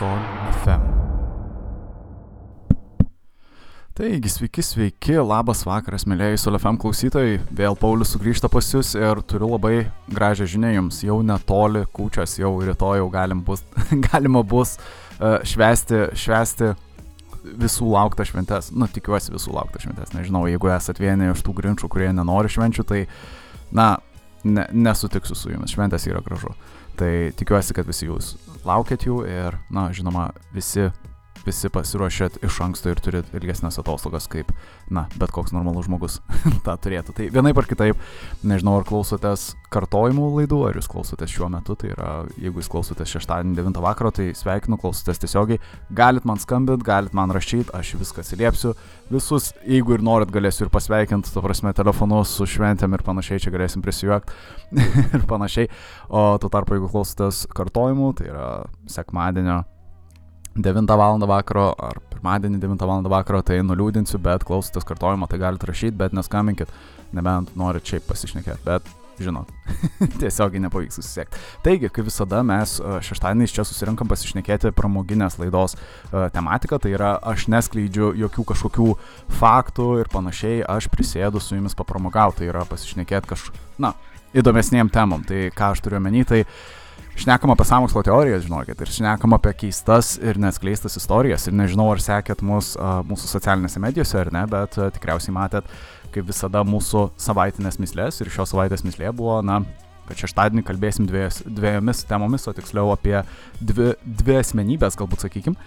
Sol FM. Taigi, sveiki, sveiki, labas vakaras, mėlyjei Sol FM klausytojai. Vėl Paulius sugrįžta pas jūs ir turiu labai gražią žinią jums. Jau netoli kūčias, jau rytoj jau galim bus, galima bus uh, švesti, švesti visų lauktą šventes. Nu, tikiuosi visų lauktą šventes. Nežinau, jeigu esate vieni iš tų grinčių, kurie nenori švenčių, tai, na, ne, nesutiksiu su jumis. Šventės yra gražu. Tai tikiuosi, kad visi jūs laukiat jų ir, na, žinoma, visi visi pasiruošėt iš anksto ir turit ilgesnės atostogas, kaip, na, bet koks normalus žmogus tą turėtų. Tai vienaip ar kitaip, nežinau, ar klausotės kartojimų laidų, ar jūs klausotės šiuo metu, tai yra, jeigu jūs klausotės šeštadienį 9 vakaro, tai sveikinu, klausotės tiesiogiai, galit man skambint, galit man rašyti, aš viską atsiliepsiu, visus, jeigu ir norit, galėsiu ir pasveikinti, to prasme, telefonu su šventėm ir panašiai, čia galėsim prisijungti ir panašiai, o tuo tarpu, jeigu klausotės kartojimų, tai yra sekmadienio 9 val. vakaro ar pirmadienį 9 val. vakaro, tai nuliūdinsiu, bet klausotės kartojimo, tai galite rašyti, bet neskambinkit, nebent norit šiaip pasišnekėti, bet žinot, tiesiogiai nepavyks susisiekti. Taigi, kaip visada, mes šeštadieniais čia susirinkam pasišnekėti pramoginės laidos uh, tematiką, tai yra aš neskleidžiu jokių kažkokių faktų ir panašiai, aš prisėdu su jumis papramogauti, tai yra pasišnekėti kažkokiu, na, įdomesniem temom. Tai ką aš turiu menį, tai uh, šnekam apie samokslo teorijas, žinokit, ir šnekam apie keistas ir neskleistas istorijas. Ir nežinau, ar sekėt mus, uh, mūsų socialinėse medijose ar ne, bet uh, tikriausiai matėt, kaip visada, mūsų savaitinės mislės. Ir šios savaitės mislė buvo, na, kad šeštadienį kalbėsim dviejas, dviejomis temomis, o tiksliau apie dvi, dvi asmenybės, galbūt sakykim.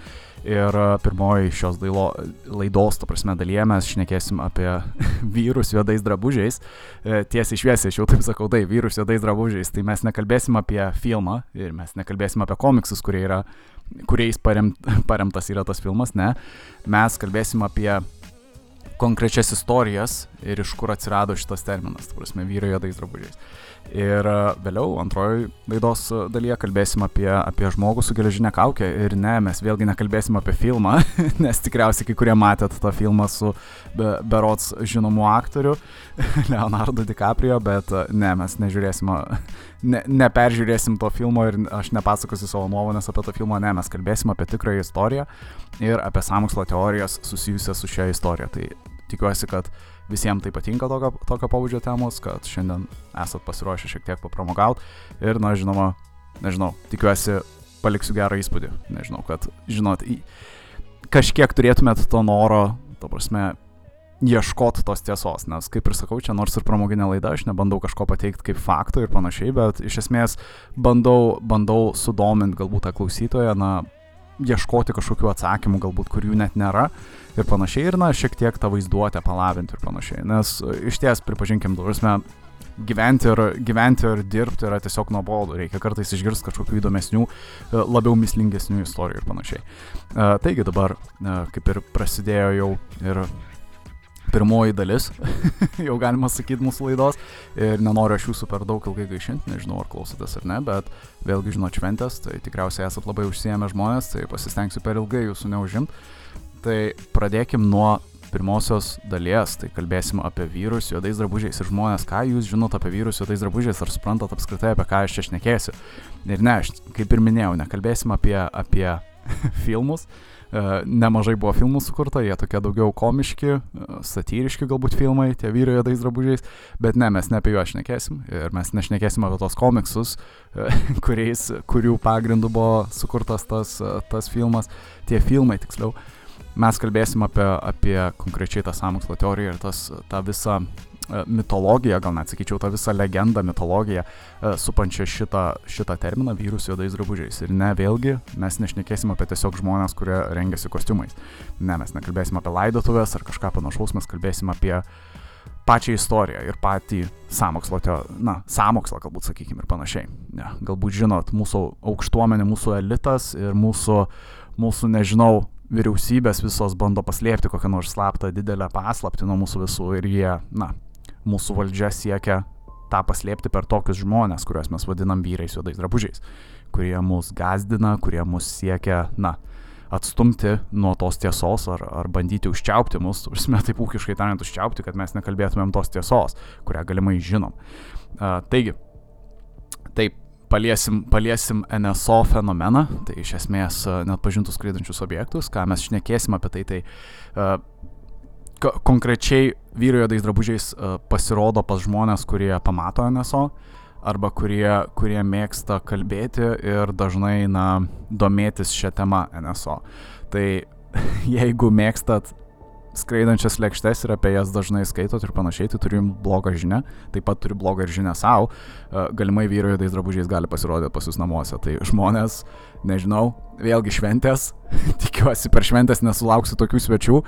Ir e, pirmoji šios dailo, laidos, to prasme, dalyje mes šnekėsim apie vyrus juodais drabužiais. E, tiesiai šviesiai, aš jau taip sakau, tai vyrus juodais drabužiais. Tai mes nekalbėsim apie filmą ir mes nekalbėsim apie komiksus, kurie yra, kuriais paremt, paremtas yra tas filmas, ne. Mes kalbėsim apie konkrečias istorijas ir iš kur atsirado šitas terminas, tai prasme, vyrai juodais drabužiais. Ir e, vėliau, antroji laidos dalyje, kalbėsim apie, apie žmogų su geležinė kaukė. Ir ne, mes vėlgi nekalbėsim apie filmą, nes tikriausiai kai kurie matėt tą filmą su be, berots žinomu aktoriu, Leonardo DiCaprio, bet e, ne, mes nežiūrėsim, ne, neperžiūrėsim to filmo ir aš nepasakosiu savo nuomonės apie tą filmą, ne, mes kalbėsim apie tikrąją istoriją ir apie samokslo teorijas susijusias su šia istorija. Tai tikiuosi, kad visiems tai patinka tokio, tokio pabudžio temos, kad šiandien esat pasiruošę šiek tiek papramogauti ir, na, žinoma, nežinau, tikiuosi paliksiu gerą įspūdį, nežinau, kad, žinot, kažkiek turėtumėt to noro, to prasme, ieškoti tos tiesos, nes kaip ir sakau, čia nors ir pramoginė laida, aš nebandau kažko pateikti kaip faktų ir panašiai, bet iš esmės bandau, bandau sudominti galbūt tą klausytoją, na, ieškoti kažkokių atsakymų, galbūt kurių net nėra ir panašiai, ir na, šiek tiek tą vaizduotę palavinti ir panašiai. Nes iš ties, pripažinkim, dursime, gyventi ir, gyventi ir dirbti yra tiesiog nuobodu, reikia kartais išgirsti kažkokių įdomesnių, e, labiau mislingesnių istorijų ir panašiai. E, taigi dabar, e, kaip ir prasidėjo jau ir pirmoji dalis, jau galima sakyti, mūsų laidos. Ir nenoriu aš jūsų per daug ilgai gaišinti, nežinau ar klausotės ar ne, bet vėlgi žinot šventės, tai tikriausiai esate labai užsiemę žmonės, tai pasistengsiu per ilgai jūsų neužimti. Tai pradėkim nuo pirmosios dalies, tai kalbėsim apie vyrus juodais drabužiais ir žmonės, ką jūs žinot apie vyrus juodais drabužiais, ar suprantat apskritai, apie ką aš čia šnekėsiu. Ir ne, aš kaip ir minėjau, nekalbėsim apie, apie filmus, nemažai buvo filmų sukurta, jie tokie daugiau komiški, e, satyriški galbūt filmai, tie vyrai juodais drabužiais, bet ne, mes ne apie juos šnekėsim ir mes nešnekėsim apie tos komiksus, e, kuriais, kurių pagrindų buvo sukurtas tas, tas filmas, tie filmai tiksliau. Mes kalbėsim apie, apie konkrečiai tą samokslo teoriją ir tas, tą visą E, mitologiją, gal net sakyčiau, tą visą legendą, mitologiją e, supančią šitą, šitą terminą vyrus juodais drabužiais. Ir ne, vėlgi, mes nešnekėsim apie tiesiog žmonės, kurie rengiasi kostiumais. Ne, mes nekalbėsim apie laidotuvės ar kažką panašaus, mes kalbėsim apie pačią istoriją ir patį samokslo, teo, na, samokslą galbūt sakykime ir panašiai. Ne, galbūt žinot, mūsų aukštuomenė, mūsų elitas ir mūsų, mūsų nežinau, vyriausybės visos bando paslėpti kokią nors slaptą didelę paslaptį nuo mūsų visų ir jie, na, mūsų valdžia siekia tą paslėpti per tokius žmonės, kuriuos mes vadinam vyrais juodais drabužiais, kurie mus gazdina, kurie mus siekia, na, atstumti nuo tos tiesos ar, ar bandyti užčiaupti mus, užsime taip ūkiškai tariant, užčiaupti, kad mes nekalbėtumėm tos tiesos, kurią galimai žinom. Uh, taigi, taip, paliesim, paliesim NSO fenomeną, tai iš esmės net pažintus skraidančius objektus, ką mes šnekėsim apie tai, tai uh, konkrečiai vyrai juodais drabužiais uh, pasirodo pas žmonės, kurie pamato NSO arba kurie, kurie mėgsta kalbėti ir dažnai, na, domėtis šią temą NSO. Tai jeigu mėgstat skraidančias lėkštes ir apie jas dažnai skaitot ir panašiai, tai turiu jums blogą žinią, taip pat turiu blogą ir žinią savo, galimai vyrai juodais drabužiais gali pasirodyti pas jūs namuose. Tai žmonės, nežinau, vėlgi šventės, tikiuosi per šventės nesulauksiu tokių svečių,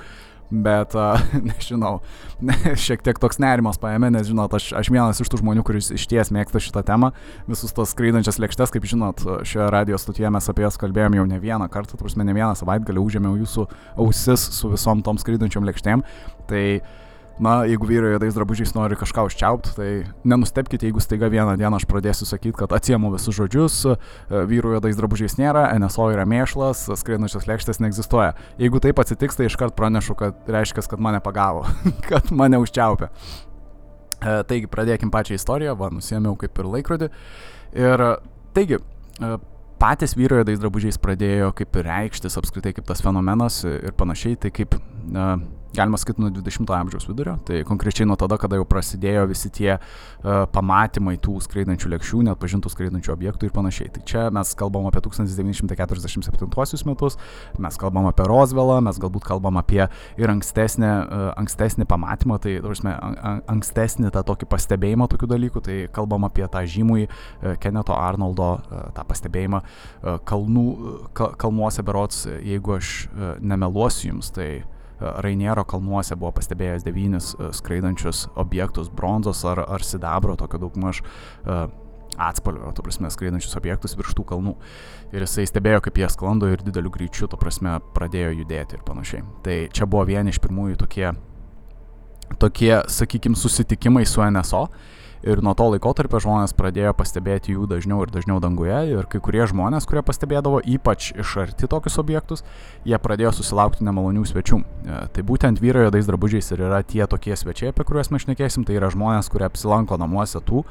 Bet, uh, nežinau, šiek tiek toks nerimas paėmė, nes, žinot, aš, aš vienas iš tų žmonių, kuris iš ties mėgsta šitą temą, visus tos skraidančias lėkštes, kaip žinot, šioje radio stotyje mes apie jas kalbėjom jau ne vieną kartą, turbūt ne vieną savaitgalį užėmiau jūsų ausis su visom tom skraidančiom lėkštėm. Tai uh, na, jeigu vyrai juodais drabužiais nori kažką užčiaupti, tai nenustepkite, jeigu staiga vieną dieną aš pradėsiu sakyti, kad atsiemu visus žodžius, e, vyrų juodais drabužiais nėra, NSO yra mėšlas, skraidančios lėkštės neegzistuoja. Jeigu taip atsitiks, tai iškart pranešu, kad reiškia, kad mane pagavo, kad mane užčiaupė. E, taigi, pradėkim pačią istoriją, va, nusėmiau kaip ir laikrodį. Ir taigi, e, patys vyrai juodais drabužiais pradėjo kaip ir reikštis apskritai kaip tas fenomenas ir panašiai, tai kaip na, galima sakyti, nuo 20-ojo amžiaus vidurio. Tai konkrečiai nuo tada, kada jau prasidėjo visi tie uh, pamatymai tų skraidančių lėkščių, net pažintų skraidančių objektų ir panašiai. Tai čia mes kalbam apie 1947 metus, mes kalbam apie Roswellą, mes galbūt kalbam apie ir ankstesnį, uh, ankstesnį pamatymą, tai, tarsi, ankstesnį tą tokį pastebėjimą tokių dalykų, tai kalbam apie tą žymųjį uh, Keneto Arnoldo uh, tą pastebėjimą uh, kalnų, uh, kalnuose berots, jeigu aš uh, nemeluosiu jums, tai Rainiero kalnuose buvo pastebėjęs devynis e, skraidančius objektus bronzos ar, ar sidabro, tokio daugmaž e, atspalvio, to prasme, skraidančius objektus virš tų kalnų. Ir jisai stebėjo, kaip jie sklando ir dideliu greičiu, to prasme, pradėjo judėti ir panašiai. Tai čia buvo vieni iš pirmųjų tokie, tokie sakykime, susitikimai su NSO. Ir nuo to laikotarpio žmonės pradėjo pastebėti jų dažniau ir dažniau danguje. Ir kai kurie žmonės, kurie pastebėdavo ypač iš arti tokius objektus, jie pradėjo susilaukti nemalonių svečių. E, tai būtent vyrai juodais drabužiais ir yra tie tokie svečiai, apie kuriuos mes šnekėsim. Tai yra žmonės, kurie apsilanko namuose tų,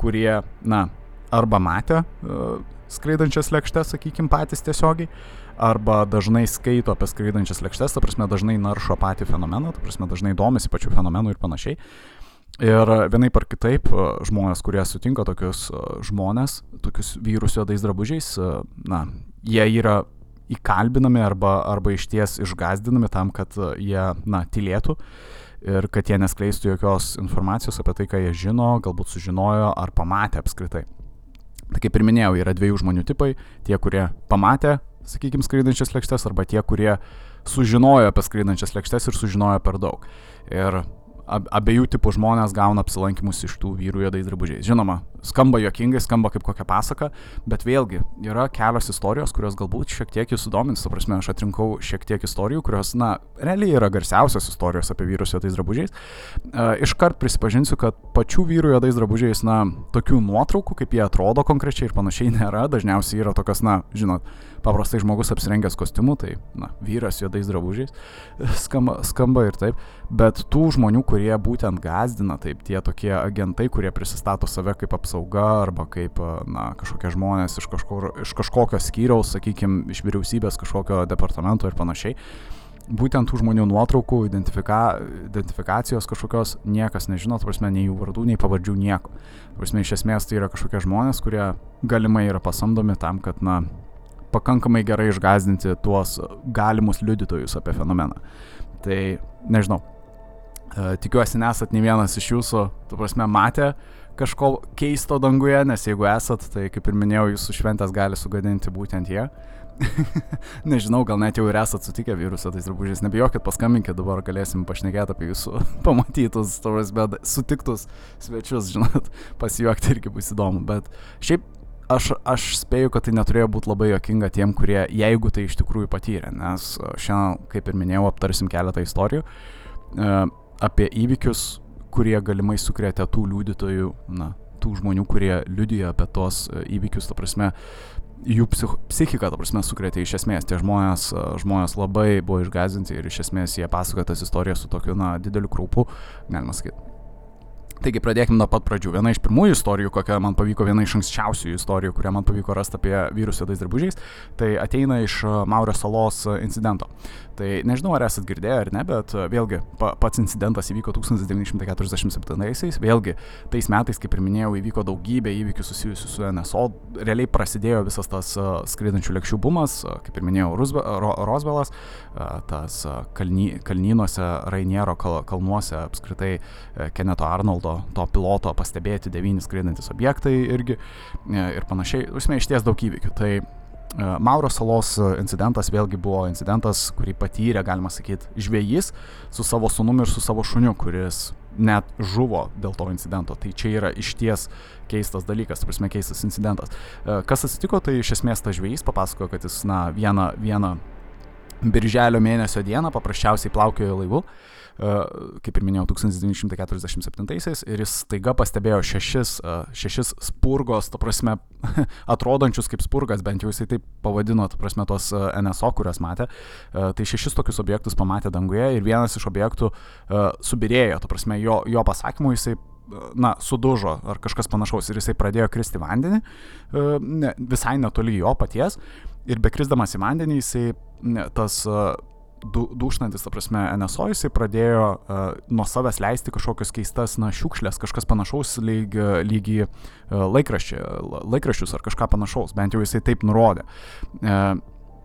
kurie, na, arba matė uh, skraidančias lėkštes, sakykime, patys tiesiogiai, arba dažnai skaito apie skraidančias lėkštes, ta prasme dažnai naršo patį fenomeną, ta prasme dažnai domisi pačiu fenomenu ir panašiai. Ir vienaip ar kitaip žmonės, kurie sutinka tokius žmonės, tokius vyrus juodais drabužiais, na, jie yra įkalbinami arba, arba iš ties išgazdinami tam, kad jie, na, tylėtų ir kad jie neskleistų jokios informacijos apie tai, ką jie žino, galbūt sužinojo ar pamatė apskritai. Tai kaip ir minėjau, yra dviejų žmonių tipai - tie, kurie pamatė, sakykime, skraidančias lėkštes, arba tie, kurie sužinojo apie skraidančias lėkštes ir sužinojo per daug. Ir abiejų tipų žmonės gauna apsilankimus iš tų vyrų juodais drabužiais. Žinoma, skamba jokingai, skamba kaip kokia pasaka, bet vėlgi yra kelios istorijos, kurios galbūt šiek tiek jūs sudomins. Su prasme, aš atrinkau šiek tiek istorijų, kurios, na, realiai yra garsiausios istorijos apie vyrus juodais drabužiais. Uh, iškart prisipažinsiu, kad pačių vyrų juodais drabužiais, na, tokių nuotraukų, kaip jie atrodo konkrečiai ir panašiai nėra. Dažniausiai yra tokios, na, žinot, paprastai žmogus apsirengęs kostiumu, tai, na, vyras juodais drabužiais, skamba, skamba ir taip, bet tų žmonių, kurie būtent gazdina, taip, tie tokie agentai, kurie prisistato save kaip apsauga arba kaip, na, kažkokie žmonės iš, kažkur, iš kažkokio skyriaus, sakykime, iš vyriausybės kažkokio departamento ir panašiai. Būtent tų žmonių nuotraukų, identifika, identifikacijos kažkokios niekas nežino, prasme, nei jų vardų, nei pavardžių, nieko. Prasme, iš esmės tai yra kažkokie žmonės, kurie galimai yra pasamdomi tam, kad, na, pakankamai gerai išgazdinti tuos galimus liudytojus apie fenomeną. Tai nežinau, e, tikiuosi nesat nei vienas iš jūsų, tu prasme, matę kažko keisto danguje, nes jeigu esat, tai kaip ir minėjau, jūsų šventės gali sugadinti būtent jie. Nežinau, gal net jau ir esat sutikę virusą tais drabužiais. Nebijokit, paskambinkit, dabar galėsim pašnekėti apie jūsų pamatytus, tavas, bet sutiktus svečius, žinot, pasijuokti irgi bus įdomu. Bet šiaip aš, aš spėju, kad tai neturėjo būti labai jokinga tiem, kurie, jeigu tai iš tikrųjų patyrė, nes e, šiandien, kaip ir minėjau, aptarsim keletą istorijų e, apie įvykius, kurie galimai sukrėtė tų liudytojų, na, tų žmonių, kurie liudijo apie tos e, įvykius, ta prasme, jų psich, psichika, ta prasme, sukrėtė iš esmės. Tie žmonės, žmonės labai buvo išgazinti ir iš esmės jie pasakoja tas istorijas su tokiu, na, dideliu kraupu, galima sakyti. Taigi pradėkime nuo pat pradžių. Viena iš pirmųjų istorijų, kokią man pavyko, viena iš anksčiausių istorijų, kurią man pavyko rasti apie vyrus juodais drabužiais, tai ateina iš Maurio salos incidento. Tai nežinau, ar esat girdėję ar ne, bet vėlgi pa, pats incidentas įvyko 1947-aisiais. Vėlgi, tais metais, kaip ir minėjau, įvyko daugybė įvykių susijusių su NSO. Realiai prasidėjo visas tas skraidančių lėkščių bumas, kaip ir minėjau, Rusbe, Ro, Rosvelas, tas kalny, kalnynuose, Rainiero kal, kalnuose, apskritai Keneto Arnoldo, to piloto pastebėti devyni skraidantis objektai irgi uh, ir panašiai. Užsienio iš ties daug įvykių. Tai E, Mauro salos incidentas vėlgi buvo incidentas, kurį patyrė, galima sakyti, žvėjys su savo sunumi ir su savo šuniu, kuris net žuvo dėl to incidento. Tai čia yra išties keistas dalykas, prasme keistas incidentas. E, kas atsitiko, tai iš esmės tas žvėjys papasakojo, kad jis, na, vieną, vieną birželio mėnesio dieną paprasčiausiai plaukiojo laivu kaip ir minėjau, 1947-aisiais ir jis taiga pastebėjo šešis, šešis spurgos, to prasme, atrodančius kaip spurgas, bent jau jisai taip pavadino, to prasme, tos NSO, kurias matė. Tai šešis tokius objektus pamatė danguje ir vienas iš objektų subirėjo, to prasme, jo, jo pasakymu jisai na, sudužo ar kažkas panašaus ir jisai pradėjo kristi vandenį, ne, visai netoli jo paties ir bekrisdamas į vandenį jisai ne, tas du, dušnantis, ta prasme, NSO jisai pradėjo uh, nuo savęs leisti kažkokias keistas, na, šiukšlės, kažkas panašaus lyg, lyg į uh, laikraščius ar kažką panašaus, bent jau jisai taip nurodė. Uh,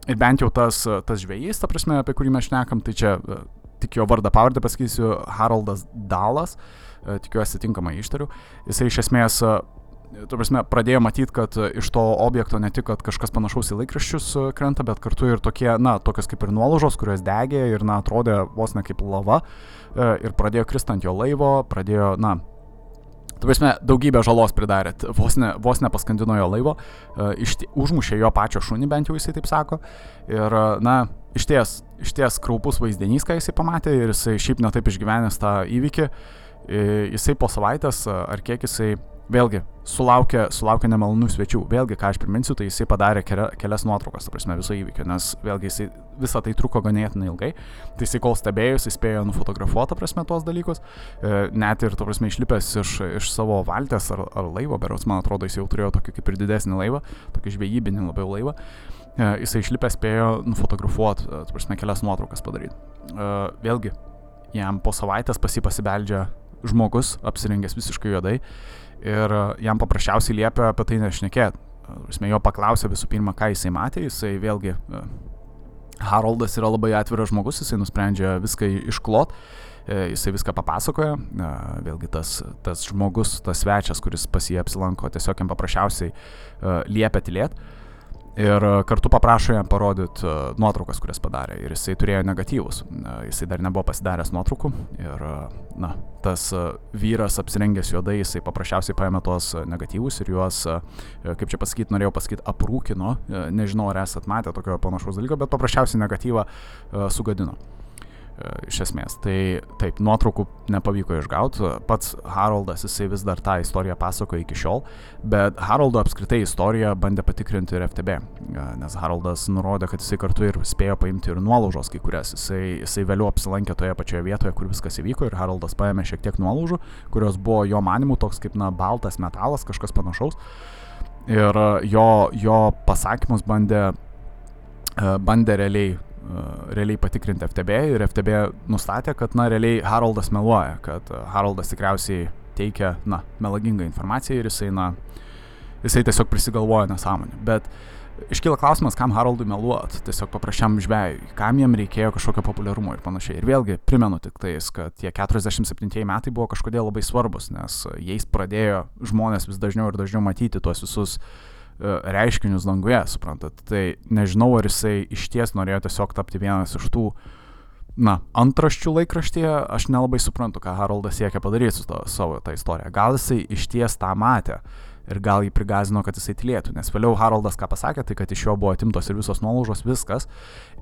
ir bent jau tas, tas žvėjys, ta prasme, apie kurį mes šnekam, tai čia uh, tik jo vardą pavardę pasakysiu, Haroldas Dalas, uh, tikiuosi tinkamai ištariu, jisai iš esmės uh, tu prasme, pradėjo matyti, kad e, iš to objekto ne tik, kad kažkas panašaus į laikraščius e, krenta, bet kartu ir tokie, na, tokios kaip ir nuolaužos, kurios degė ir, na, atrodė vos ne kaip lava e, ir pradėjo kristant jo laivo, pradėjo, na, Tu prasme, daugybę žalos pridarė, vos, ne, vos nepaskandino jo laivo, ištie, užmušė jo pačio šunį, bent jau jisai taip sako. Ir, na, iš ties, iš ties kraupus vaizdinys, ką jisai pamatė ir jisai šiaip netaip išgyvenęs tą įvykį. Jisai po savaitės, ar kiek jisai vėlgi sulaukė, sulaukė nemalonių svečių. Vėlgi, ką aš priminsiu, tai jisai padarė kelia, kelias nuotraukas, ta prasme, viso įvykio, nes vėlgi jisai, visą tai truko ganėtinai ilgai. Tai jisai kol stebėjo, jisai spėjo nufotografuoti, prasme, tuos dalykus. E, net ir, ta prasme, išlipęs iš, iš savo valtės ar, ar laivo, berots, man atrodo, jis jau turėjo tokį kaip ir didesnį laivą, tokį žvejybinį labiau laivą. E, jisai išlipęs spėjo nufotografuoti, e, ta prasme, kelias nuotraukas padaryti. Vėlgi, jam po savaitės pasipasibeldžia žmogus, apsirengęs visiškai juodai ir e, jam paprasčiausiai liepia apie tai nešnekėti. Jis jo paklausė visų pirma, ką jisai matė, jisai vėlgi, e, Haroldas yra labai atviras žmogus, jisai nusprendžia viską išklot, e, jisai viską papasakoja, vėlgi tas, tas žmogus, tas svečias, kuris pas jį apsilanko, tiesiog jam paprasčiausiai liepia tylėti ir e, kartu paprašo jam parodyti e, nuotraukas, kurias padarė. Ir jisai turėjo negatyvus. E, jisai dar nebuvo pasidaręs nuotraukų. Ir, na, tas vyras apsirengęs juodai, jisai paprasčiausiai paėmė tuos negatyvus ir juos, kaip čia pasakyti, norėjau pasakyti, aprūkino. Nežinau, ar esat matę tokio panašaus dalyko, bet paprasčiausiai negatyvą sugadino. E, iš esmės. Tai taip, nuotraukų nepavyko išgauti, pats Haroldas jisai vis dar tą istoriją pasakoja iki šiol, bet Haroldo apskritai istoriją bandė patikrinti ir FTB, e, nes Haroldas nurodė, kad jisai kartu ir spėjo paimti ir nuolaužos kai kurias, jisai, jisai vėliau apsilankė toje pačioje vietoje, kur viskas įvyko ir Haroldas paėmė šiek tiek nuolaužų, kurios buvo jo manimu toks kaip, na, baltas metalas, kažkas panašaus. Ir jo, jo pasakymus bandė, e, bandė realiai realiai patikrinti FTB ir FTB nustatė, kad, na, realiai Haroldas meluoja, kad Haroldas tikriausiai teikia, na, melagingą informaciją ir jisai, na, jisai tiesiog prisigalvoja nesąmonę. Bet iškyla klausimas, kam Haroldui meluot, tiesiog paprasčiam žvėjui, kam jam reikėjo kažkokio populiarumo ir panašiai. Ir vėlgi primenu tik tais, kad tie 47 metai buvo kažkodėl labai svarbus, nes jais pradėjo žmonės vis dažniau ir dažniau matyti tuos visus uh, E, reiškinius danguje, suprantat. Tai nežinau, ar jisai iš ties norėjo tiesiog tapti vienas iš tų, na, antraščių laikraštyje, aš nelabai suprantu, ką Haroldas siekia padaryti su to, savo tą istoriją. Gal jisai iš ties tą matė ir gal jį prigazino, kad jisai tylėtų, nes vėliau Haroldas ką pasakė, tai kad iš jo buvo atimtos ir visos nuolaužos, viskas,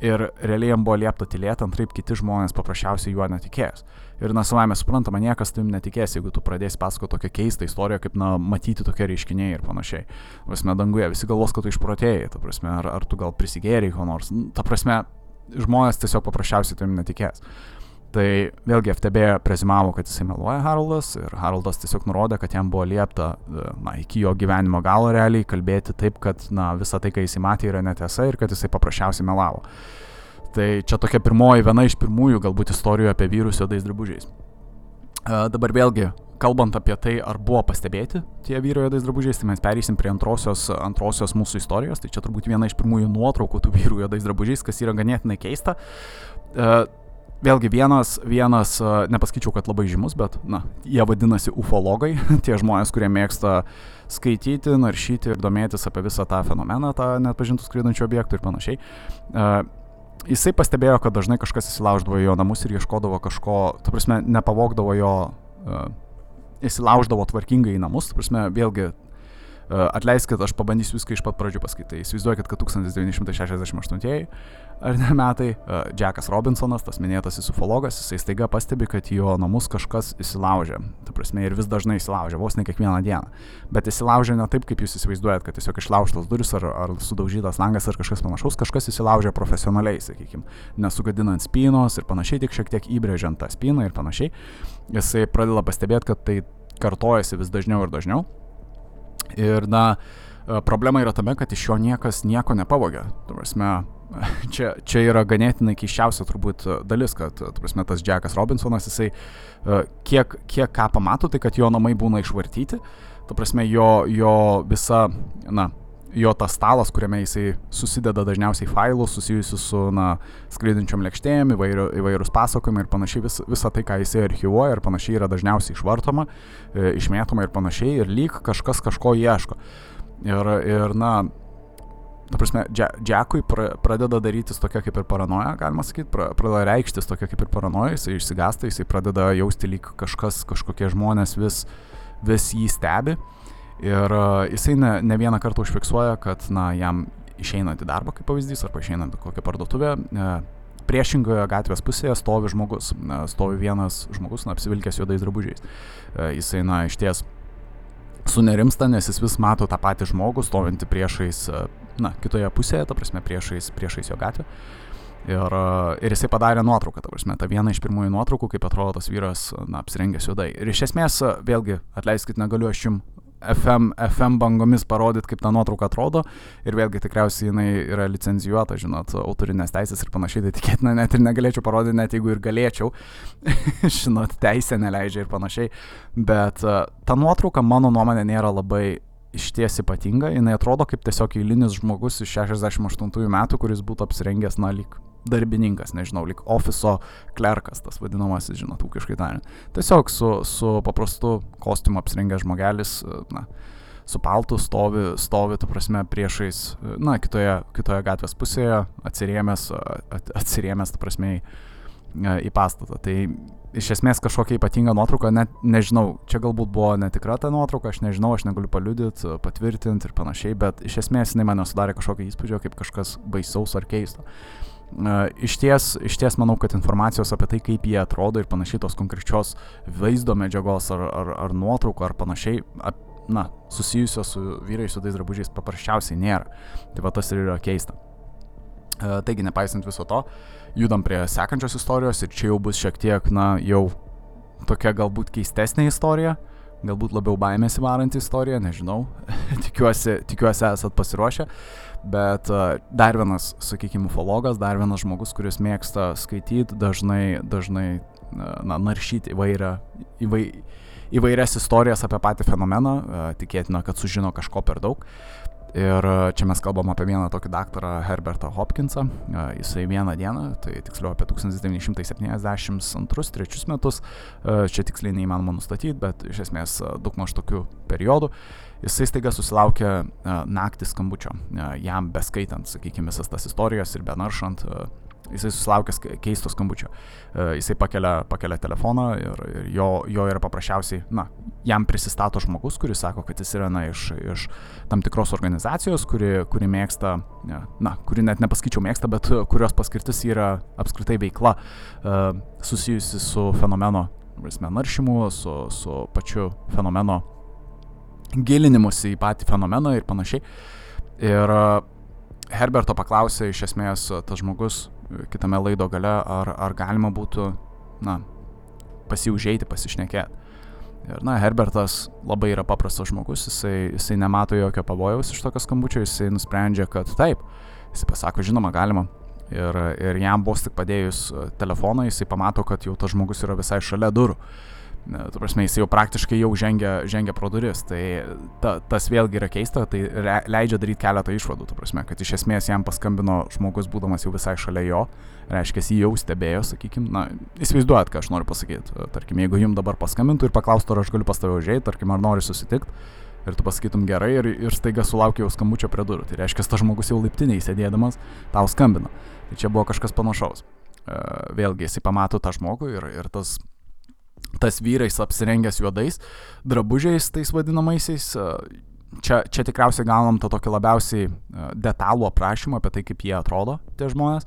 ir realiai jam buvo liepta tylėti, antraip kiti žmonės paprasčiausiai juo netikės. Ir na, savame suprantama, niekas tavim netikės, jeigu tu pradėsi pasakoti tokią keistą istoriją, kaip, na, matyti tokie reiškiniai ir panašiai. Prasme, danguje visi galvos, kad tu išprotėjai, ta prasme, ar, ar tu gal prisigėrėjai ko nors. Ta prasme, žmonės tiesiog paprasčiausiai tavim netikės. Tai vėlgi FTB prezimavo, kad jisai meluoja Haroldas ir Haroldas tiesiog nurodė, kad jam buvo liepta, na, iki jo gyvenimo galo realiai kalbėti taip, kad, na, visa tai, ką jis matė, yra netiesa ir kad jisai paprasčiausiai melavo. Tai čia tokia pirmoji, viena iš pirmųjų galbūt istorijų apie vyrus juodais drabužiais. Uh, dabar vėlgi, kalbant apie tai, ar buvo pastebėti tie vyrai juodais drabužiais, tai mes pereisim prie antrosios, antrosios mūsų istorijos. Tai čia turbūt viena iš pirmųjų nuotraukų tų vyrų juodais drabužiais, kas yra ganėtinai keista. Vėlgi vienas, vienas, nepasakyčiau, kad labai žymus, bet, na, jie vadinasi ufologai, tie žmonės, kurie mėgsta skaityti, naršyti ir domėtis apie visą tą fenomeną, tą netpažintų skraidančių objektų ir panašiai. Uh, jisai pastebėjo, kad dažnai kažkas įsilauždavo į jo namus ir ieškodavo kažko, ta prasme, nepavogdavo jo, uh, įsilauždavo tvarkingai į namus, ta prasme, vėlgi Atleiskit, aš pabandysiu viską iš pat pradžių pasakyti. Įsivaizduokit, kad 1968 ar ne metai Jackas Robinsonas, tas minėtasis ufologas, jisai staiga pastebi, kad jo namus kažkas įsilaužė. Ta prasme, ir vis dažnai įsilaužia, vos ne kiekvieną dieną. Bet įsilaužia ne taip, kaip jūs įsivaizduojat, kad tiesiog išlaužtas duris ar, ar sudaužytas langas ar kažkas panašaus, kažkas įsilaužia profesionaliai, sakykime, nesugadinant spynos ir panašiai, tik šiek tiek įbrėžiant tą spyną ir panašiai. Jisai pradeda pastebėti, kad tai kartojasi vis dažniau ir dažniau. Ir na, e, problema yra tame, kad iš jo niekas nieko nepavogė. Prasme, čia, čia yra ganėtinai keiščiausia turbūt dalis, kad prasme, tas Jackas Robinsonas, jisai e, kiek, kiek ką pamato, tai kad jo namai būna išvartyti. Ta prasme, jo, jo visa, na, jo tas stalas, kuriame jisai susideda dažniausiai failus susijusius su, na, skraidinčiom lėkštėm, įvairių, įvairūs pasakojimai ir panašiai, vis, visa tai, ką jisai archivuoja ir panašiai yra dažniausiai išvartoma, e, išmėtoma ir panašiai, ir lyg kažkas kažko ieško. Ir, ir na, Ta prasme, Džekui pra, pradeda darytis tokia kaip ir paranoja, galima sakyti, pra, pradeda reikštis tokia kaip ir paranoja, jisai išsigasta, jisai pradeda jausti lyg kažkas, kažkokie žmonės vis, vis jį stebi. Ir uh, jisai ne, ne vieną kartą užfiksuoja, kad na, jam išeinant į darbą, kaip pavyzdys, arba išeinant į kokią parduotuvę, uh, priešingoje gatvės pusėje stovi žmogus. Stovi vienas žmogus, na, apsivilkęs juodais drabužiais. Uh, jisai, na, iš ties sunerimsta, nes jis vis mato tą patį žmogų stovintį priešais, na, kitoje pusėje, ta prasme, priešais, priešais jo gatvę. Ir, ir jisai padarė nuotrauką, ta prasme, ta viena iš pirmųjų nuotraukų, kaip atrodo tas vyras, na, apsirengęs juodai. Ir iš esmės, vėlgi, atleiskit, negaliu aš jums FM, FM bangomis parodyti, kaip ta nuotrauka atrodo. Ir vėlgi tikriausiai jinai yra licenzijuota, žinot, autorinės teisės ir panašiai, tai tikėtina net ir negalėčiau parodyti, net jeigu ir galėčiau. žinot, teisė neleidžia ir panašiai. Bet uh, ta nuotrauka, mano nuomonė, nėra labai išties ypatinga. Jinai atrodo kaip tiesiog eilinis žmogus iš 68 metų, kuris būtų apsirengęs, na, lyg darbininkas, nežinau, lik ofiso klerkas, tas vadinamasis, žinot, ūkiškai tariant. Tiesiog su, su paprastu kostiumu apsirengęs žmogelis, na, su paltu stovi, stovi, tu prasme, priešais, na, kitoje, kitoje gatvės pusėje, atsirėmęs, atsirėmęs, tu prasme, į pastatą. Tai iš esmės kažkokia ypatinga nuotrauka, net nežinau, čia galbūt buvo netikra ta nuotrauka, aš nežinau, aš negaliu paliudyti, patvirtinti ir panašiai, bet iš esmės jinai man sudarė kažkokį įspūdį, kaip kažkas baisaus ar keisto. Iš ties, iš ties manau, kad informacijos apie tai, kaip jie atrodo ir panašiai tos konkrečios vaizdo medžiagos ar, ar, ar nuotraukų ar panašiai, ap, na, susijusios su vyrais su tais drabužiais paprasčiausiai nėra. Tai va tas ir yra keista. Taigi, nepaisant viso to, judam prie sekančios istorijos ir čia jau bus šiek tiek, na, jau tokia galbūt keistesnė istorija, galbūt labiau baimės įvaranti istorija, nežinau, tikiuosi, tikiuosi esat pasiruošę. Bet dar vienas, sakykime, ufologas, dar vienas žmogus, kuris mėgsta skaityti, dažnai, dažnai na, naršyti įvairią, įvai, įvairias istorijas apie patį fenomeną, tikėtina, kad sužino kažko per daug. Ir čia mes kalbam apie vieną tokį daktarą Herbertą Hopkinsą. Jisai vieną dieną, tai tiksliau apie 1972-3 metus, čia tiksliai neįmanoma nustatyti, bet iš esmės daugmaž tokių periodų, jisai staiga susilaukė naktį skambučio, jam beskaitant, sakykime, visas tas istorijas ir benaršant jisai susilaukęs keisto skambučio. Uh, jisai pakelia, pakelia telefoną ir, ir jo, jo yra paprasčiausiai, na, jam prisistato žmogus, kuris sako, kad jis yra, na, iš, iš tam tikros organizacijos, kuri, kuri mėgsta, na, kuri net nepasakyčiau mėgsta, bet kurios paskirtis yra apskritai veikla uh, susijusi su fenomeno, prasme, naršymu, su, su pačiu fenomeno gilinimusi į patį fenomeną ir panašiai. Ir Herberto paklausė iš esmės tas žmogus kitame laido gale, ar, ar galima būtų na, pasiužeiti, pasišnekėti. Ir, na, Herbertas labai yra paprastas žmogus, jisai, jisai nemato jokio pavojaus iš tokio skambučio, jisai nusprendžia, kad taip, jisai pasako, žinoma, galima. Ir, ir jam vos tik padėjus telefoną, jisai pamato, kad jau tas žmogus yra visai šalia durų. Tu prasme, jis jau praktiškai jau žengia, žengia pro duris. Tai ta, tas vėlgi yra keista, tai re, leidžia daryti keletą išvadų. Tu prasme, kad iš esmės jam paskambino žmogus, būdamas jau visai šalia jo. Reiškia, jį jau stebėjo, sakykime. Na, įsivaizduojat, ką aš noriu pasakyti. Tarkim, jeigu jums dabar paskambintų ir paklaustų, ar aš galiu pas tave užėjti, tarkim, ar nori susitikti. Ir tu pasakytum gerai ir, ir staiga sulaukiau skambučio prie durų. Tai reiškia, tas žmogus jau laiptiniai sėdėdamas tau skambino. Tai čia buvo kažkas panašaus. Vėlgi, jisai pamato tą žmogų ir, ir tas tas vyrais apsirengęs juodais drabužiais, tais vadinamaisiais. Čia, čia tikriausiai gaunam tą tokį labiausiai detalų aprašymą apie tai, kaip jie atrodo, tie žmonės.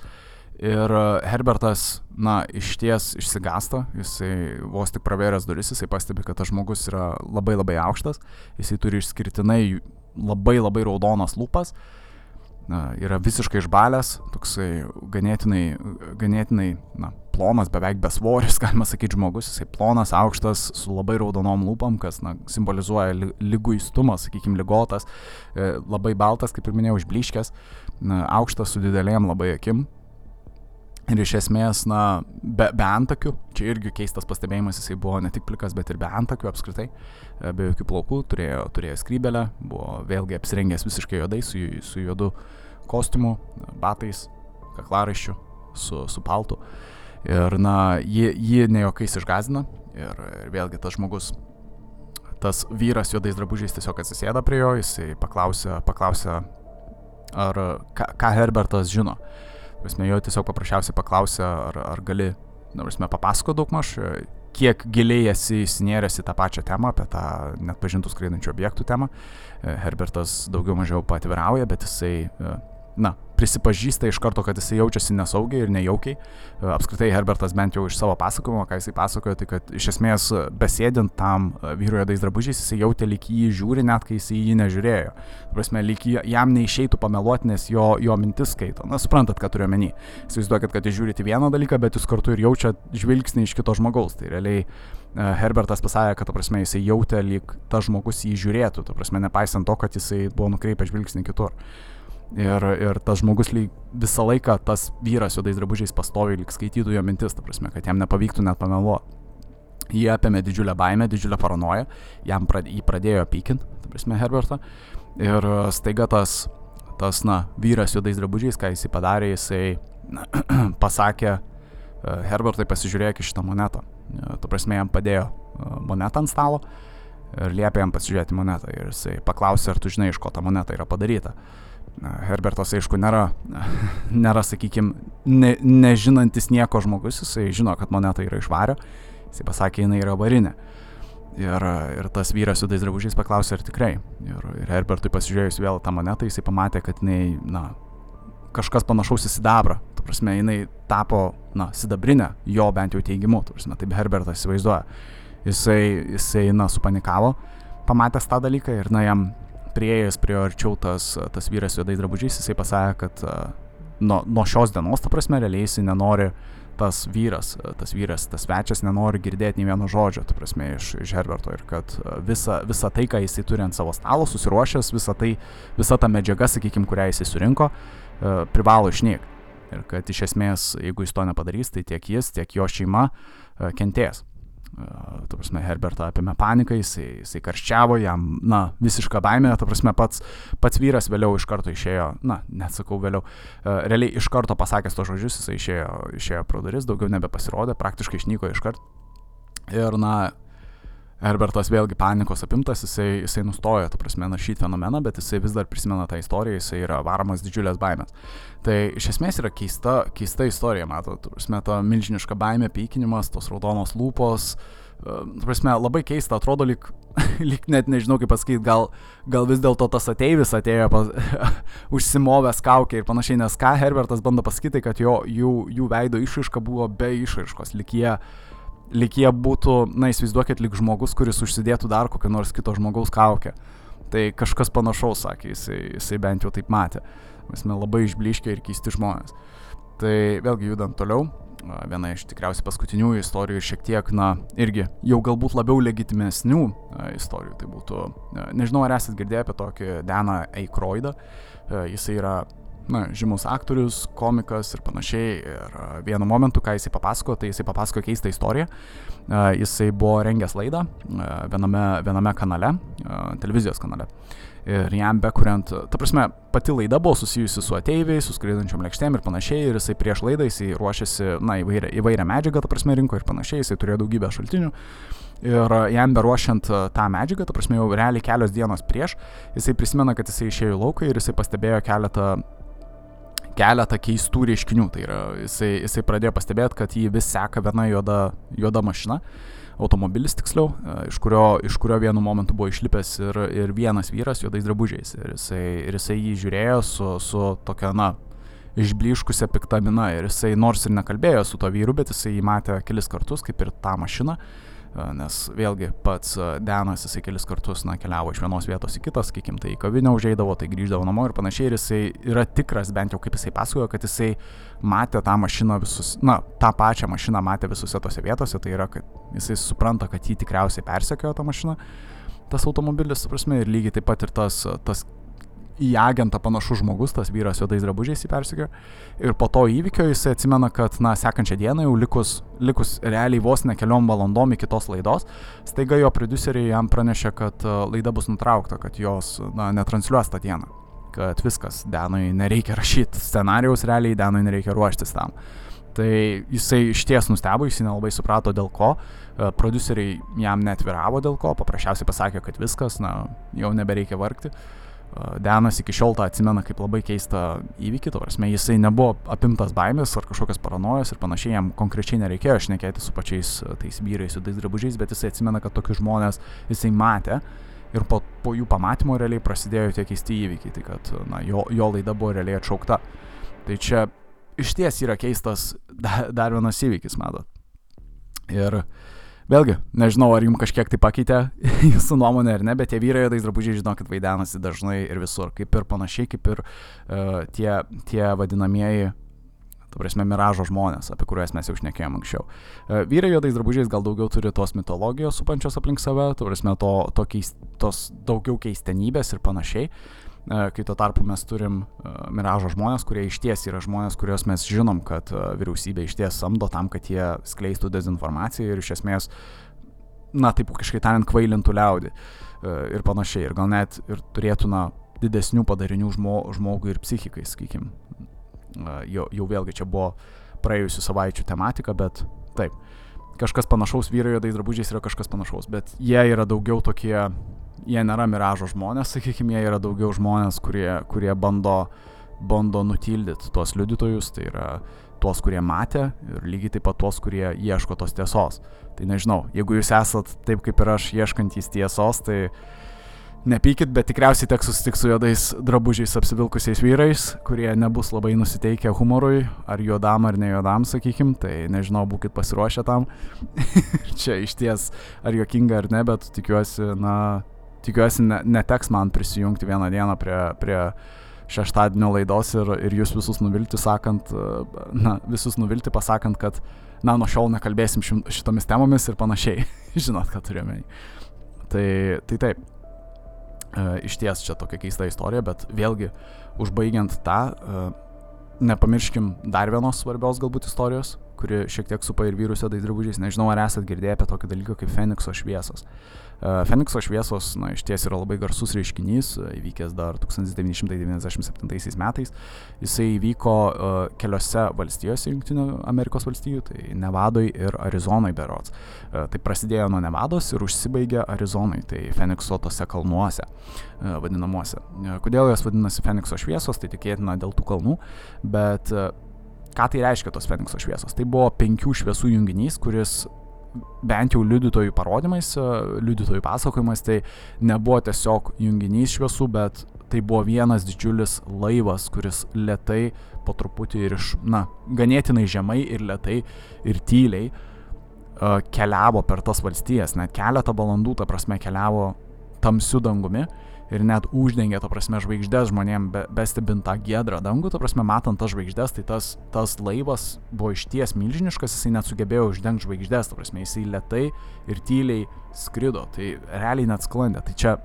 Ir Herbertas, na, iš ties išsigasta, jisai vos tik pravėręs duris, jisai pastebi, kad tas žmogus yra labai labai aukštas, jisai turi išskirtinai labai labai raudonas lūpas, na, yra visiškai išbalęs, toksai ganėtinai, ganėtinai, na, plonas, beveik besvoris, galima sakyti, žmogus, jisai plonas, aukštas, su labai raudonom lūpam, kas na, simbolizuoja lyguistumą, sakykime, lygotas, e, labai baltas, kaip ir minėjau, išbliškęs, aukštas su didelėm labai akim. Ir iš esmės, na, be, be antakių, čia irgi keistas pastebėjimas, jisai buvo ne tik plikas, bet ir be antakių apskritai, e, be jokių plaukų, turėjo, turėjo skrybelę, buvo vėlgi apsirengęs visiškai juodai, su, su juodu kostiumu, batais, kaklaraiščiu, su, su paltu. Ir, na, jį, jį ne jokiais išgazina. Ir, ir vėlgi tas žmogus, tas vyras juodais drabužiais tiesiog atsisėda prie jo, jisai paklausė, paklausė ar ką, ką Herbertas žino. Prasme, jo tiesiog paprasčiausiai paklausė, ar, ar gali, na, prasme, papasako daug maž, kiek giliai esi įsinėręs į tą pačią temą, apie tą net pažintų skraidančių objektų temą. Herbertas daugiau mažiau patvirauja, bet jisai, na, prisipažįsta iš karto, kad jisai jaučiasi nesaugiai ir nejaukiai. E, apskritai Herbertas bent jau iš savo pasakojimo, ką jisai pasakojo, tai kad iš esmės besėdint tam e, vyru juodais drabužiais, jisai jautė lyg jį žiūri, net kai jisai jį nežiūrėjo. Prasme, lyg jam neišeitų pameluoti, nes jo, jo mintis skaito. Na, suprantat, ką turiu omeny. Įsivaizduokit, kad jūs žiūrite vieną dalyką, bet jūs kartu ir jaučiat žvilgsnį iš kito žmogaus. Tai realiai e, Herbertas pasakė, kad, ta prasme, jisai jautė, lyg tas žmogus jį žiūrėtų, ta prasme, nepaisant to, kad jisai buvo nukreipęs žvilgsnį kitur. Ir, ir tas žmogus lyg visą laiką, tas vyras juodais drabužiais pastovi, lyg skaitytų jo mintis, ta prasme, kad jam nepavyktų net pameluoti. Jį apėmė didžiulę baimę, didžiulę paranoją, jam prad, jį pradėjo pykinti, ta prasme, Herbertą. Ir staiga tas, tas, na, vyras juodais drabužiais, ką jisai padarė, jisai na, pasakė, Herbertai pasižiūrėk į šitą monetą. Tu prasme, jam padėjo monetą ant stalo ir liepė jam pasižiūrėti monetą. Ir jisai paklausė, ar tu žinai, iš ko ta moneta yra padaryta. Herbertas, aišku, nėra, nėra sakykime, ne, nežinantis nieko žmogus, jisai žino, kad moneta yra iš vario, jisai pasakė, jinai yra varinė. Ir, ir tas vyras su tais drabužiais paklausė, ar tikrai. Ir, ir Herbertui pasižiūrėjus vėl tą monetą, jisai pamatė, kad jinai, na, kažkas panašaus į sidabrą. Tu prasme, jinai tapo, na, sidabrinė, jo bent jau teigimu. Tu prasme, taip Herbertas įsivaizduoja. Jisai, jisai, na, supanikavo, pamatęs tą dalyką ir, na, jam prieėjęs prie arčiau tas, tas vyras juodais drabužiais, jisai pasakė, kad nuo, nuo šios dienos, ta prasme, realiai jisai nenori tas vyras, tas vyras, tas svečias nenori girdėti nei vieno žodžio, tu prasme, iš, iš Herberto ir kad visa, visa tai, ką jisai turi ant savo stalo, susiruošęs, visa, tai, visa ta medžiaga, sakykime, kurią jisai surinko, privalo išnykti. Ir kad iš esmės, jeigu jis to nepadarys, tai tiek jis, tiek jo šeima kentės tu prasme, Herbertą apėmė paniką, jisai, jisai karščiavo, jam, na, visiška baimė, tu prasme, pats, pats vyras vėliau iš karto išėjo, na, net sakau vėliau, realiai iš karto pasakęs to žodžius, jisai išėjo, išėjo pro duris, daugiau nebepasirodė, praktiškai išnyko iš karto. Ir, na, Herbertas vėlgi panikos apimtas, jisai, jisai nustojo, tu prasme, naršyti fenomeną, bet jisai vis dar prisimena tą istoriją, jisai yra varomas didžiulės baimės. Tai iš esmės yra keista, keista istorija, matot, tu prasme, ta milžiniška baimė, pykinimas, tos raudonos lūpos, tu prasme, labai keista, atrodo, lyg, lyg net nežinau kaip pasakyti, gal, gal vis dėlto tas ateivis atėjo pas, užsimovęs kaukę ir panašiai, nes ką Herbertas bando pasakyti, kad jo, jų, jų veido išraiška buvo be išraiškos, lik jie lik jie būtų, na įsivaizduokit, lik žmogus, kuris užsidėtų dar kokią nors kito žmogaus kaukę. Tai kažkas panašaus, sakė, jisai, jisai bent jau taip matė. Mes labai išbliškę ir keisti žmonės. Tai vėlgi judant toliau, viena iš tikriausiai paskutinių istorijų ir šiek tiek, na, irgi jau galbūt labiau legitimesnių istorijų. Tai būtų, nežinau, ar esate girdėję apie tokį Daną Eikroidą. Jis yra na, žymus aktorius, komikas ir panašiai. Ir vienu momentu, ką jisai papasako, tai jisai papasako keistą istoriją. Jisai buvo rengęs laidą viename, viename kanale, televizijos kanale. Ir jam bekuriant, ta prasme, pati laida buvo susijusi su ateiviais, su skraidančiom lėkštėm ir panašiai. Ir jisai prieš laidą jisai ruošiasi, na, įvairią, įvairią medžiagą, ta prasme, rinko ir panašiai. Jisai turėjo daugybę šaltinių. Ir jam beruošiant tą medžiagą, ta prasme, jau realiai kelios dienos prieš, jisai prisimena, kad jisai išėjo į lauką ir jisai pastebėjo keletą keletą keistų reiškinių. Tai yra, jisai, jisai pradėjo pastebėti, kad jį vis seka viena juoda, juoda mašina, automobilis tiksliau, e, iš kurio, iš kurio vienu momentu buvo išlipęs ir, ir vienas vyras juodais drabužiais. Ir jisai, ir jisai jį žiūrėjo su, su tokia, na, išbliškusią piktamina ir jisai nors ir nekalbėjo su to vyru, bet jisai jį matė kelis kartus, kaip ir tą mašiną nes vėlgi pats Denas jisai kelis kartus na, keliavo iš vienos vietos į kitą, sakykim, tai į kavinę užeidavo, tai grįždavo namo ir panašiai, ir jisai yra tikras, bent jau kaip jisai pasakojo, kad jisai matė tą mašiną visus, na, tą pačią mašiną matė visose tose vietose, tai yra, kad jisai supranta, kad jį tikriausiai persekiojo tą mašiną, tas automobilis, prasme, ir lygiai taip pat ir tas, tas į agentą panašus žmogus, tas vyras juodais drabužiais įpersikio. Ir po to įvykio jisai atsimena, kad, na, sekančią dieną jau likus, likus realiai vos ne keliom valandom iki tos laidos, staiga jo produceriai jam pranešė, kad e, laida bus nutraukta, kad jos, na, netransliuos tą dieną. Kad viskas, Denui nereikia rašyti scenarijaus, realiai Denui nereikia ruoštis tam. Tai jisai iš ties nustebo, jisai nelabai suprato dėl ko, e, produceriai jam netviravo dėl ko, paprasčiausiai pasakė, kad viskas, na, jau nebereikia vargti. Denas iki šiol tą atsimena kaip labai keistą įvykį, to prasme, jisai nebuvo apimtas baimės ar kažkokios paranojos ir panašiai, jam konkrečiai nereikėjo šnekėti su pačiais tais vyrais, su tais drabužiais, bet jisai atsimena, kad tokius žmonės jisai matė ir po, po jų pamatymo realiai prasidėjo tie keisti įvykiai, tai kad na, jo, jo laida buvo realiai atšaukta. Tai čia iš ties yra keistas dar vienas įvykis, matot. Ir uh, Vėlgi, nežinau, ar jums kažkiek tai pakeitė jūsų nuomonė ar ne, bet tie vyrai tais drabužiai, žinokit, vaidenasi dažnai ir visur, kaip ir panašiai, kaip ir uh, tie, tie vadinamieji, ta prasme, miražo žmonės, apie kuriuos mes jau šnekėjom anksčiau. Uh, vyrai juodais drabužiais gal daugiau turi tos mitologijos supančios aplink save, ta prasme, to, to keist, tos daugiau keistenybės ir panašiai. Uh, kai tuo tarpu mes turim e, miražo žmonės, kurie iš ties yra žmonės, kuriuos mes žinom, kad e, vyriausybė iš ties samdo tam, kad jie skleistų dezinformaciją ir iš esmės, na taip kažkaip tariant, kvailintų liaudį ir panašiai. Ir gal net ir turėtų, na, didesnių padarinių žmo, žmogui ir psichikai, sakykim. Jau, jau vėlgi čia buvo praėjusių savaičių tematika, bet taip. Kažkas panašaus vyrai juodais drabužiais yra kažkas panašaus, bet jie yra daugiau tokie jie nėra miražo žmonės, sakykime, jie yra daugiau žmonės, kurie, kurie bando, bando nutildyti tuos liudytojus, tai yra tuos, kurie matė ir lygiai taip pat tuos, kurie ieško tos tiesos. Tai nežinau, jeigu jūs esat taip kaip ir aš ieškantys tiesos, tai nepykit, bet tikriausiai teks susitikti su juodais drabužiais apsivilkusiais vyrais, kurie nebus labai nusiteikę humorui, ar juodam, ar ne juodam, sakykim, tai nežinau, būkite pasiruošę tam. Čia iš ties, ar juokinga ar ne, bet tikiuosi, na, tikiuosi ne, neteks man prisijungti vieną dieną prie, prie šeštadienio laidos ir, ir jūs visus nuvilti, sakant, na, visus nuvilti pasakant, kad, na, nuo šiol nekalbėsim šitomis temomis ir panašiai. Žinot, ką turėjome. Tai, tai taip. E, iš ties čia tokia keista istorija, bet vėlgi, užbaigiant tą, e, nepamirškim dar vienos svarbios galbūt istorijos, kuri šiek tiek supa ir vyrus juodais drabužiais. Nežinau, ar esat girdėję apie tokį dalyką kaip Fenikso šviesos. E, Fenikso šviesos, na, iš ties yra labai garsus reiškinys, e, įvykęs dar 1997 metais. Jisai įvyko uh, keliose valstijose, Junktinių Amerikos valstijų, tai Nevadoj ir Arizonai berots. Tai prasidėjo nuo Nevados ir užsibaigė Arizonai, tai Fenikso tose kalnuose vadinamuose. Kodėl jos vadinasi Fenikso šviesos, tai tikėtina dėl tų kalnų, bet ką tai reiškia tos Fenikso šviesos? Tai buvo penkių šviesų junginys, kuris bent jau liudytojų parodymais, e, liudytojų pasakojimais, tai nebuvo tiesiog junginys šviesų, bet tai buvo vienas didžiulis laivas, kuris lietai po truputį ir iš, na, ganėtinai žemai ir lietai ir tyliai uh, keliavo per tas valstijas, net keletą valandų, ta prasme, keliavo tamsiu dangumi ir net uždengia, to prasme, žvaigždės žmonėm be, bestebint tą gedrą dangų, to prasme, matant tas žvaigždės, tai tas, tas laivas buvo išties milžiniškas, jisai net sugebėjo uždengti žvaigždės, to prasme, jisai lietai ir tyliai skrido, tai realiai net sklandė. Tai čia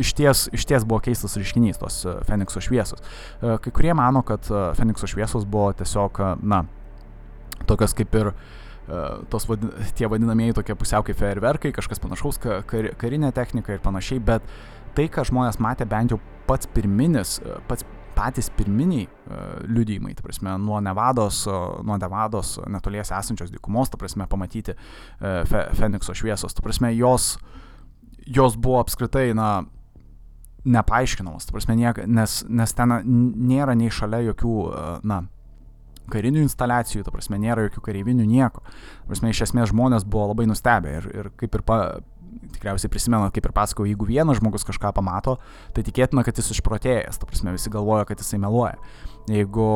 išties, išties buvo keistas reiškinys tos e, Fenikso šviesos. E, kai kurie mano, kad e, Fenikso šviesos buvo tiesiog, na, tokios kaip ir uh, tos vadin, tie vadinamieji tokie pusiau kaip fejerverkai, kažkas panašaus, kar, karinė technika ir panašiai, bet tai, ką žmonės matė, bent jau pats pirminis, pats patys pirminiai uh, liudijimai, ta prasme, nuo Nevados, uh, nuo Nevados netolies esančios dykumos, ta prasme, pamatyti fe, Fenikso šviesos, ta prasme, jos, jos buvo apskritai, na, nepaaiškinamos, ta prasme, niek, nes, nes ten nėra nei šalia jokių, na, karinių instaliacijų, ta prasme, nėra jokių kareivinių, nieko. Ta prasme, iš esmės žmonės buvo labai nustebę ir, ir kaip ir pa, tikriausiai prisimenat, kaip ir pasakau, jeigu vienas žmogus kažką pamato, tai tikėtina, kad jis išprotėjęs, ta prasme, visi galvoja, kad jisai meluoja. Jeigu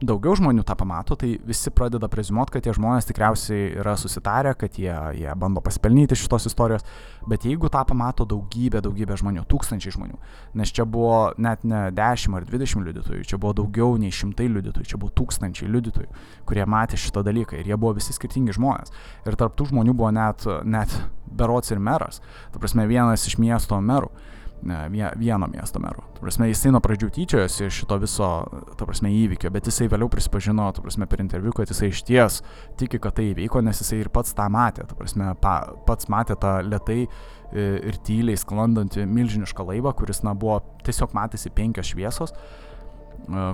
daugiau žmonių tą pamato, tai visi pradeda prezumuoti, kad tie žmonės tikriausiai yra susitarę, kad jie, jie bando pasipelnyti šitos istorijos, bet jeigu tą pamato daugybė, daugybė žmonių, tūkstančiai žmonių, nes čia buvo net ne 10 ar 20 liudytojų, čia buvo daugiau nei šimtai liudytojų, čia buvo tūkstančiai liudytojų, kurie matė šitą dalyką ir jie buvo visi skirtingi žmonės. Ir tarptų žmonių buvo net, net berots ir meras, ta prasme vienas iš miesto merų vieno miesto meru. Ta prasme, jisai nuo pradžių tyčiojosi iš šito viso, ta prasme, įvykio, bet jisai vėliau prisipažino, ta prasme, per interviu, kad jisai iš ties tiki, kad tai įvyko, nes jisai ir pats tą matė, ta prasme, pa, pats matė tą lietai ir tyliai sklandantį milžinišką laivą, kuris, na, buvo tiesiog matėsi penkios šviesos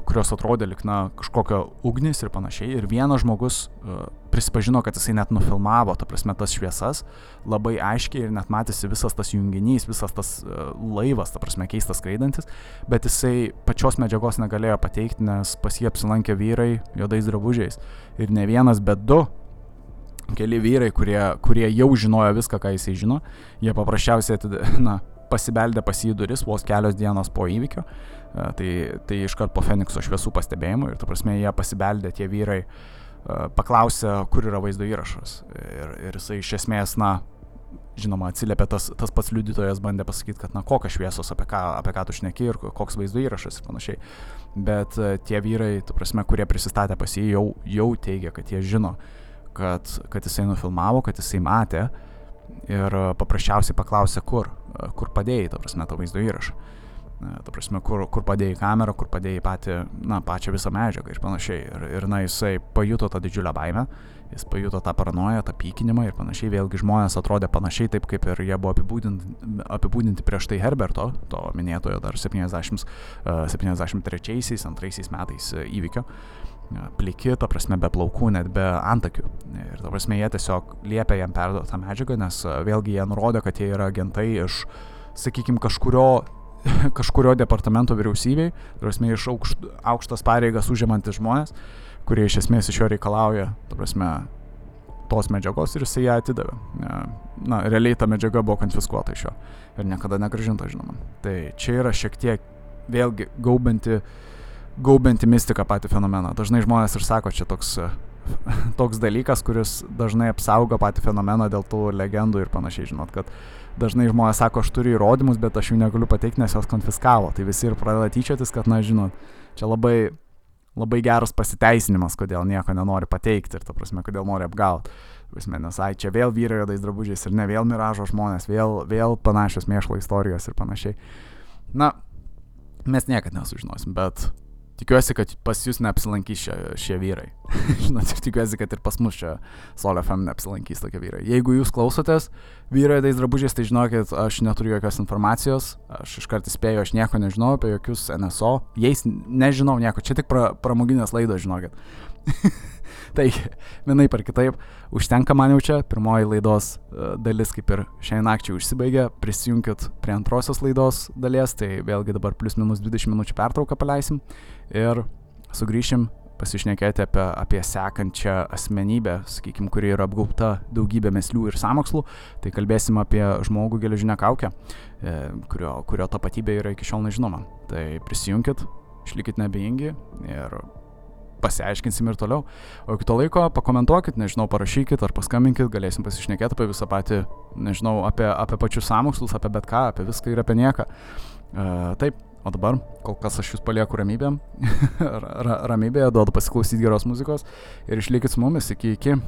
kurios atrodė lik na kažkokio ugnis ir panašiai. Ir vienas žmogus uh, prisipažino, kad jisai net nufilmavo, ta prasme, tas šviesas labai aiškiai ir net matėsi visas tas junginys, visas tas uh, laivas, ta prasme, keistas skraidantis, bet jisai pačios medžiagos negalėjo pateikti, nes pas jį apsilankė vyrai juodais drabužiais. Ir ne vienas, bet du keli vyrai, kurie, kurie jau žinojo viską, ką jisai žino, jie paprasčiausiai, na, pasibeldė pas jį duris vos kelios dienos po įvykio E, tai, tai iškart po Fenikso šviesų pastebėjimų ir, ta prasme, jie pasibeldė tie vyrai, e, paklausė, kur yra vaizdo įrašas. Ir, ir jisai iš esmės, na, žinoma, atsiliepė tas, tas pats liudytojas, bandė pasakyti, kad, na, kokios šviesos, apie ką, apie ką tu šneki ir koks vaizdo įrašas ir panašiai. Bet e, tie vyrai, tu prasme, kurie prisistatė pas jį, jau, jau teigia, kad jie žino, kad, kad jisai nufilmavo, kad jisai matė ir paprasčiausiai paklausė, kur, kur padėjai, tu prasme, tą vaizdo įrašą. Ta prasme, kur, kur padėjai kamerą, kur padėjai patį, na, pačią visą medžiagą ir panašiai. Ir, ir na, jisai pajuto tą didžiulę baimę, jis pajuto tą paranoją, tą pykinimą ir panašiai. Vėlgi žmonės atrodė panašiai taip, kaip ir jie buvo apibūdinti, apibūdinti prieš tai Herberto, to minėtojo dar 70, 73-2 metais įvykio. Pliki, ta prasme, be plaukų, net be antakių. Ir ta prasme, jie tiesiog liepė jam perduoti tą medžiagą, nes vėlgi jie nurodė, kad jie yra agentai iš, sakykime, kažkurio kažkurio departamento vyriausybei, prasme, iš aukšt, aukštas pareigas užimantis žmonės, kurie iš esmės iš jo reikalauja, ta prasme, tos medžiagos ir jisai ją atidavė. Na, realiai ta medžiaga buvo konfiskuota iš jo ir niekada negražinta, žinoma. Tai čia yra šiek tiek vėlgi gaubanti, gaubanti mistika patį fenomeną. Dažnai žmonės ir sako, čia toks toks dalykas, kuris dažnai apsaugo patį fenomeną dėl tų legendų ir panašiai. Žinot, kad dažnai žmonės sako, aš turiu įrodymus, bet aš jų negaliu pateikti, nes jos konfiskavo. Tai visi ir pradeda tyčiotis, kad, na, žinot, čia labai, labai geras pasiteisinimas, kodėl nieko nenori pateikti ir, ta prasme, kodėl nori apgauti. Prasme, nes, ai, čia vėl vyrai juodais drabužiais ir ne vėl miražo žmonės, vėl, vėl panašios mėšlo istorijos ir panašiai. Na, mes niekada nesužinosim, bet Tikiuosi, kad pas jūs neapsilankys šie, šie vyrai. Žinot, ir tikiuosi, kad ir pas mus čia Solio FM neapsilankys tokie vyrai. Jeigu jūs klausotės vyrai tais drabužiais, tai žinokit, aš neturiu jokios informacijos, aš iškart įspėju, aš nieko nežinau apie jokius NSO, jais nežinau nieko, čia tik pra, pramoginės laidos, žinokit. tai vienaip ar kitaip, užtenka man jau čia, pirmoji laidos e, dalis kaip ir šiandien nakčiai užsibaigė, prisijunkit prie antrosios laidos dalies, tai vėlgi dabar plus minus 20 minučių pertrauką paleisim ir sugrįšim pasišnekėti apie, apie sekančią asmenybę, sakykime, kuri yra apgaubta daugybė meslių ir samokslų, tai kalbėsim apie žmogų geležinę kaukę, e, kurio, kurio tapatybė yra iki šiol nežinoma. Tai prisijunkit, išlikit nebejingi ir pasiaiškinsim ir toliau. O iki to laiko pakomentuokit, nežinau, parašykit ar paskambinkit, galėsim pasišnekėti apie visą patį, nežinau, apie, apie pačius samokslus, apie bet ką, apie viską ir apie nieką. Uh, taip, o dabar kol kas aš jūs palieku ramybėm, ramybėje, duodu pasiklausyti geros muzikos ir išlikit su mumis iki iki.